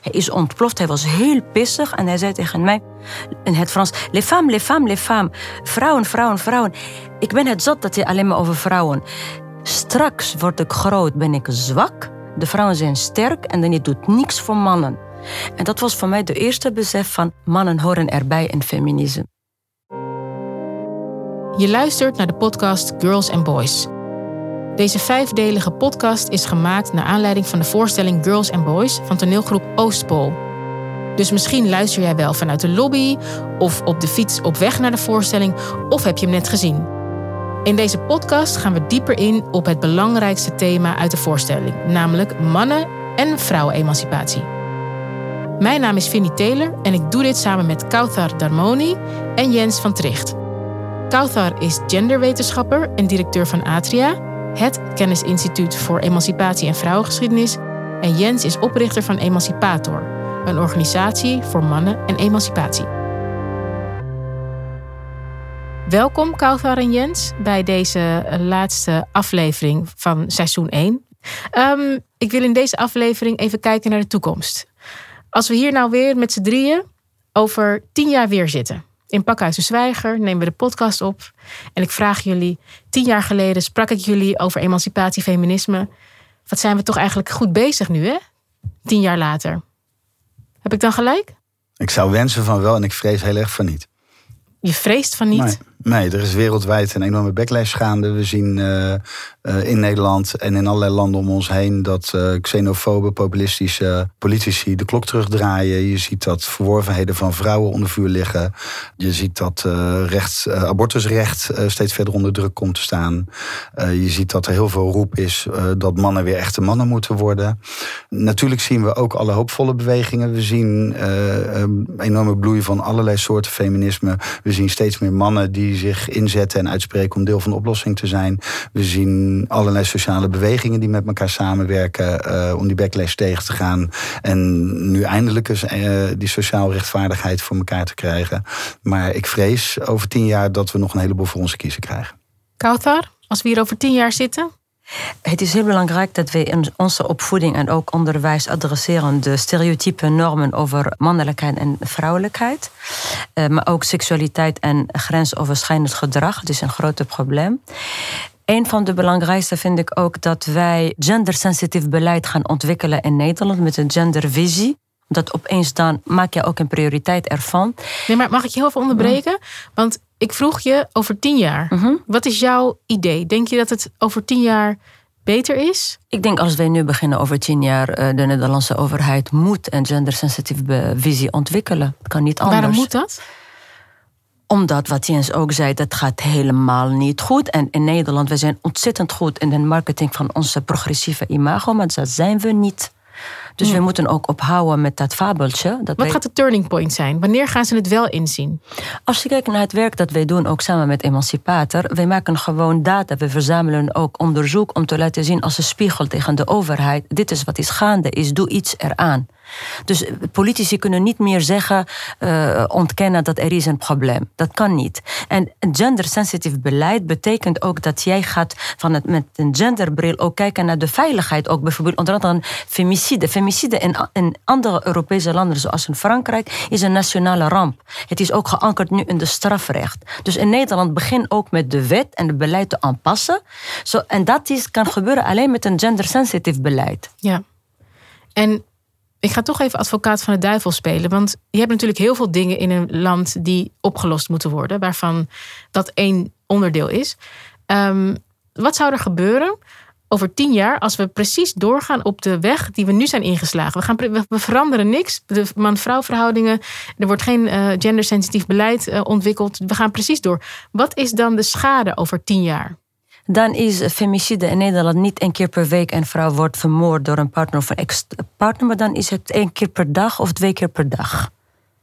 Hij is ontploft, hij was heel pissig en hij zei tegen mij in het Frans: Les femmes, les femmes, les femmes. Vrouwen, vrouwen, vrouwen. Ik ben het zat dat hij alleen maar over vrouwen. Straks word ik groot, ben ik zwak. De vrouwen zijn sterk en dan je doet niks voor mannen. En dat was voor mij de eerste besef van mannen horen erbij in feminisme. Je luistert naar de podcast Girls and Boys. Deze vijfdelige podcast is gemaakt naar aanleiding van de voorstelling Girls and Boys van toneelgroep Oostpol. Dus misschien luister jij wel vanuit de lobby of op de fiets op weg naar de voorstelling of heb je hem net gezien. In deze podcast gaan we dieper in op het belangrijkste thema uit de voorstelling, namelijk mannen- en vrouwenemancipatie. Mijn naam is Vinnie Taylor en ik doe dit samen met Kauthar Darmoni en Jens van Tricht. Kauthar is genderwetenschapper en directeur van Atria, het Kennisinstituut voor Emancipatie en Vrouwengeschiedenis. En Jens is oprichter van Emancipator, een organisatie voor mannen en emancipatie. Welkom Kauthar en Jens bij deze laatste aflevering van seizoen 1. Ehm, ik wil in deze aflevering even kijken naar de toekomst. Als we hier nou weer met z'n drieën over tien jaar weer zitten. In Pakhuis de Zwijger nemen we de podcast op. En ik vraag jullie, tien jaar geleden sprak ik jullie over emancipatie, feminisme. Wat zijn we toch eigenlijk goed bezig nu, hè? Tien jaar later. Heb ik dan gelijk? Ik zou wensen van wel en ik vrees heel erg van niet. Je vreest van niet? Nee. Nee, er is wereldwijd een enorme backlash gaande. We zien uh, uh, in Nederland en in allerlei landen om ons heen dat uh, xenofobe, populistische politici de klok terugdraaien. Je ziet dat verworvenheden van vrouwen onder vuur liggen. Je ziet dat recht, abortusrecht steeds verder onder druk komt te staan. je ziet dat er heel veel roep is dat mannen weer echte mannen moeten worden. Natuurlijk zien we ook alle hoopvolle bewegingen. We zien een enorme bloei van allerlei soorten feminisme. We zien steeds meer mannen die zich inzetten en uitspreken om deel van de oplossing te zijn. We zien allerlei sociale bewegingen die met elkaar samenwerken uh, om die backlash tegen te gaan. En nu eindelijk eens uh, die sociaal rechtvaardigheid voor elkaar te krijgen. Maar ik vrees over tien jaar dat we nog een heleboel voor onze kiezen krijgen. Kauthar, als we hier over tien jaar zitten, het is heel belangrijk dat we in onze opvoeding en ook onderwijs adresseren de stereotype normen over mannelijkheid en vrouwelijkheid. Uh, maar ook seksualiteit en grensoverschrijdend gedrag. Dat is een groot probleem. Een van de belangrijkste vind ik ook dat wij gendersensitief beleid gaan ontwikkelen in Nederland met een gendervisie dat opeens dan maak je ook een prioriteit ervan. Nee, maar mag ik je heel even onderbreken? Want ik vroeg je over tien jaar. Mhm. Wat is jouw idee? Denk je dat het over tien jaar beter is? Ik denk als wij nu beginnen over tien jaar, eh, de Nederlandse overheid moet een gendersensitieve visie ontwikkelen. Het kan niet anders. Waarom moet dat? Omdat, wat Jens ook zei, dat gaat helemaal niet goed. En in Nederland, we zijn ontzettend goed in de marketing van onze progressieve imago, maar dat zijn we niet. Dus we moeten ook ophouden met dat fabeltje. Dat Wat wij... gaat de turning point zijn? Wanneer gaan ze het wel inzien? Als je kijkt naar het werk dat wij doen, ook samen met Emancipator, wij maken gewoon data. We verzamelen ook onderzoek om te laten zien als een spiegel tegen de overheid. Dit is wat is gaande, is doe iets eraan. Dus politici kunnen niet meer zeggen, uh, ontkennen dat er is een probleem. Dat kan niet. En gendersensitief beleid betekent ook dat jij gaat van het, met een genderbril ook kijken naar de veiligheid. Ook bijvoorbeeld onder andere femicide. Femicide in, in andere Europese landen, zoals in Frankrijk, is een nationale ramp. Het is ook geankerd nu in de strafrecht. Dus in Nederland begin ook met de wet en het beleid te aanpassen. Zo, en dat is, kan gebeuren alleen met een gendersensitief beleid. Ja. En ik ga toch even advocaat van de duivel spelen. Want je hebt natuurlijk heel veel dingen in een land die opgelost moeten worden, waarvan dat één onderdeel is. Um, wat zou er gebeuren over tien jaar als we precies doorgaan op de weg die we nu zijn ingeslagen? We, gaan, we veranderen niks. De man-vrouw verhoudingen, er wordt geen uh, gendersensitief beleid uh, ontwikkeld. We gaan precies door. Wat is dan de schade over tien jaar? dan is femicide in Nederland niet één keer per week een vrouw wordt vermoord door een partner of een ex-partner, maar dan is het één keer per dag of twee keer per dag,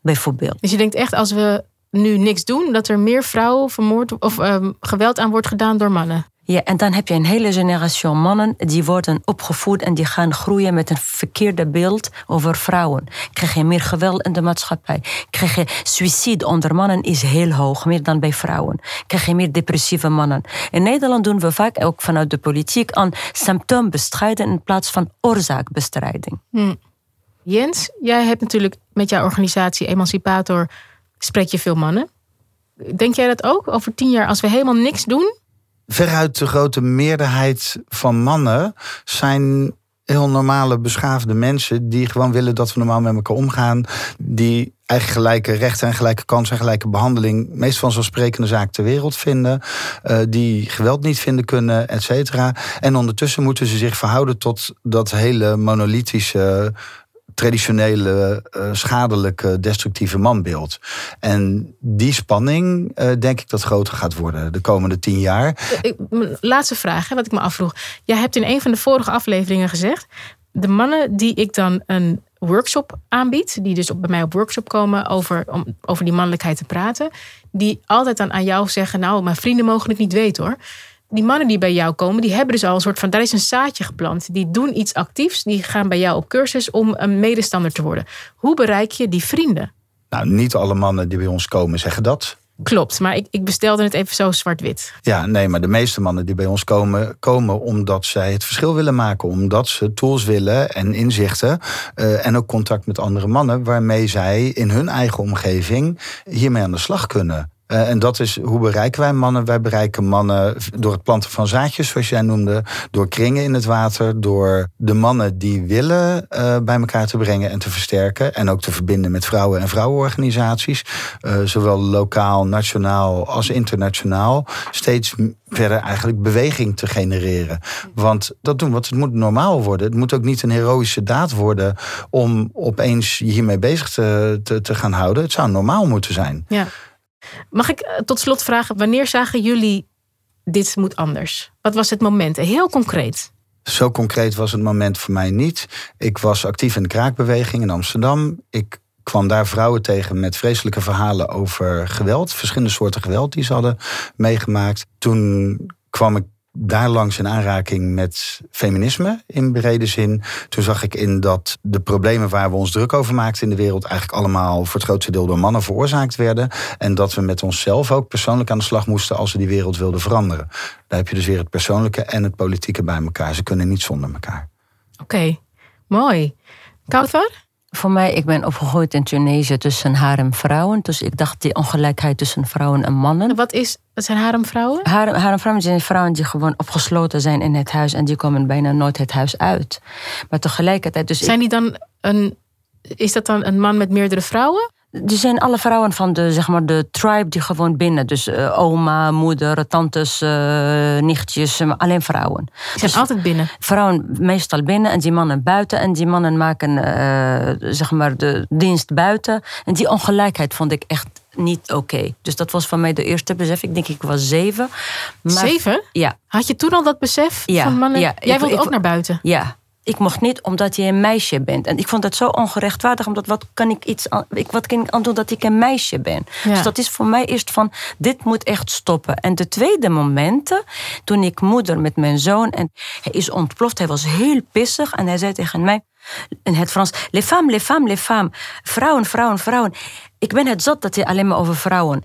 bijvoorbeeld. Dus je denkt echt als we nu niks doen, dat er meer vrouwen vermoord of um, geweld aan wordt gedaan door mannen? Ja, en dan heb je een hele generatie mannen die worden opgevoed en die gaan groeien met een verkeerde beeld over vrouwen. Krijg je meer geweld in de maatschappij. Krijg je suïcide onder mannen is heel hoog, meer dan bij vrouwen. Krijg je meer depressieve mannen. In Nederland doen we vaak ook vanuit de politiek aan symptoombestrijding in plaats van oorzaakbestrijding. Hmm. Jens, jij hebt natuurlijk met jouw organisatie Emancipator spreek je veel mannen. Denk jij dat ook? Over tien jaar, als we helemaal niks doen? Veruit de grote meerderheid van mannen zijn heel normale, beschaafde mensen die gewoon willen dat we normaal met elkaar omgaan. Die eigen gelijke rechten en gelijke kansen en gelijke behandeling meest vanzelfsprekende zaak ter wereld vinden. Uh, die geweld niet vinden kunnen, et cetera. En ondertussen moeten ze zich verhouden tot dat hele monolithische traditionele, uh, schadelijke, destructieve manbeeld. En die spanning, uh, denk ik dat groter gaat worden de komende tien jaar. Laatste vraag, hè, wat ik me afvroeg. Jij hebt in een van de vorige afleveringen gezegd... de mannen die ik dan een workshop aanbied... die dus bij mij op workshop komen over, om over die mannelijkheid te praten... die altijd dan aan jou zeggen... nou, mijn vrienden mogen het niet weten hoor die mannen die bij jou komen, die hebben dus al een soort van, daar is een zaadje geplant. Die doen iets actiefs, die gaan bij jou op cursus om een medestander te worden. Hoe bereik je die vrienden? Nou, niet alle mannen die bij ons komen zeggen dat. Klopt, maar ik, ik bestelde het even zo zwart-wit. Ja, nee, maar de meeste mannen die bij ons komen, komen omdat zij het verschil willen maken. Omdat ze tools willen en inzichten. Uh, en ook contact met andere mannen, waarmee zij in hun eigen omgeving hiermee aan de slag kunnen. Uh, en dat is hoe bereiken wij mannen? Wij bereiken mannen door het planten van zaadjes, zoals jij noemde, door kringen in het water, door de mannen die willen uh, bij elkaar te brengen en te versterken. En ook te verbinden met vrouwen- en vrouwenorganisaties, uh, zowel lokaal, nationaal als internationaal. Steeds verder eigenlijk beweging te genereren. Want dat doen we, het moet normaal worden. Het moet ook niet een heroïsche daad worden om opeens hiermee bezig te, te, te gaan houden. Het zou normaal moeten zijn. Ja. Mag ik eh, tot slot vragen, wanneer zagen jullie dit moet anders? Wat was het moment? Heel concreet. Zo concreet was het moment voor mij niet. Ik was actief in de kraakbeweging in Amsterdam. Ik kwam daar vrouwen tegen met vreselijke verhalen over geweld. Verschillende soorten geweld die ze hadden meegemaakt. Toen kwam ik daar langs in aanraking met feminisme in brede zin. Toen zag ik in dat de problemen waar we ons druk over maakten in de wereld eigenlijk allemaal voor het grootste deel door mannen veroorzaakt werden. En dat we met onszelf ook persoonlijk aan de slag moesten als we die wereld wilden veranderen. Daar heb je dus weer het persoonlijke en het politieke bij elkaar. Ze kunnen niet zonder elkaar. Oké, mooi. Kautar? Voor mij, ik ben opgegroeid in Tunesië tussen haremvrouwen. Dus ik dacht die ongelijkheid tussen vrouwen en mannen. Wat, is, wat zijn haremvrouwen? Harem, haremvrouwen zijn vrouwen die gewoon opgesloten zijn in het huis. En die komen bijna nooit het huis uit. Maar tegelijkertijd... Dus zijn die dan een... Is dat dan een man met meerdere vrouwen? Die zijn alle vrouwen van de, zeg maar, de tribe die gewoon binnen. Dus uh, oma, moeder, tantes, uh, nichtjes, alleen vrouwen. Die zijn dus altijd binnen? Vrouwen meestal binnen en die mannen buiten. En die mannen maken zeg maar de dienst buiten. En die ongelijkheid vond ik echt niet oké. Okay. Dus dat was van mij de eerste besef. Ik denk ik was zeven. Maar, zeven? Ja. Had je toen al dat besef ja, van mannen? Ja, Jij wilde ook naar buiten? Ja, ik mocht niet omdat je een meisje bent. En ik vond dat zo ongerechtvaardig, omdat wat kan ik iets aan, ik, wat kan ik aan doen dat ik een meisje ben? Ja. Dus dat is voor mij eerst van, dit moet echt stoppen. En de tweede momenten, toen ik moeder met mijn zoon, en hij is ontploft, hij was heel pissig en hij zei tegen mij in het Frans, les femmes, les femmes, les femmes. Vrouwen, vrouwen, vrouwen. Ik ben het zat dat hij alleen maar over vrouwen.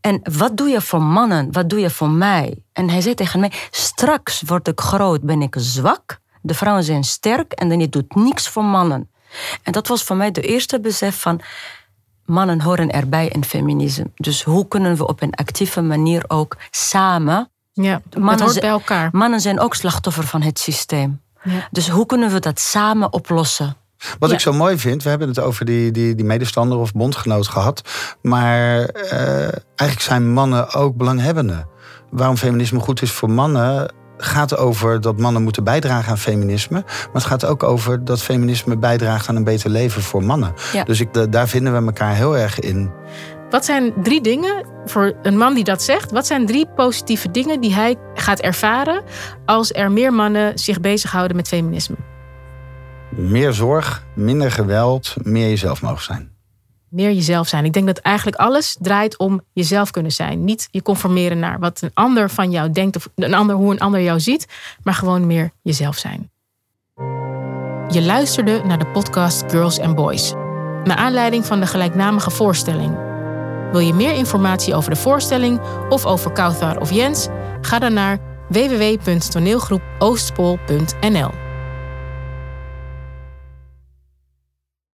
En wat doe je voor mannen? Wat doe je voor mij? En hij zei tegen mij: Straks word ik groot, ben ik zwak. De vrouwen zijn sterk en dan doet niks voor mannen. En dat was voor mij de eerste besef van mannen horen erbij in feminisme. Dus hoe kunnen we op een actieve manier ook samen. Ja, mannen hoort bij elkaar. Mannen zijn ook slachtoffer van het systeem. Ja. Dus hoe kunnen we dat samen oplossen? Wat ja. ik zo mooi vind, we hebben het over die, die, die medestander of bondgenoot gehad. Maar uh, eigenlijk zijn mannen ook belanghebbenden. Waarom feminisme goed is voor mannen, gaat over dat mannen moeten bijdragen aan feminisme. Maar het gaat ook over dat feminisme bijdraagt aan een beter leven voor mannen. Ja. Dus ik, daar vinden we elkaar heel erg in. Wat zijn drie dingen voor een man die dat zegt? Wat zijn drie positieve dingen die hij gaat ervaren als er meer mannen zich bezighouden met feminisme? Meer zorg, minder geweld, meer jezelf mogen zijn meer jezelf zijn. Ik denk dat eigenlijk alles draait om jezelf kunnen zijn. Niet je conformeren naar wat een ander van jou denkt of een ander, hoe een ander jou ziet, maar gewoon meer jezelf zijn. Je luisterde naar de podcast Girls and Boys. Naar aanleiding van de gelijknamige voorstelling. Wil je meer informatie over de voorstelling of over Kauthar of Jens? Ga dan naar www.toneelgroepoostpol.nl.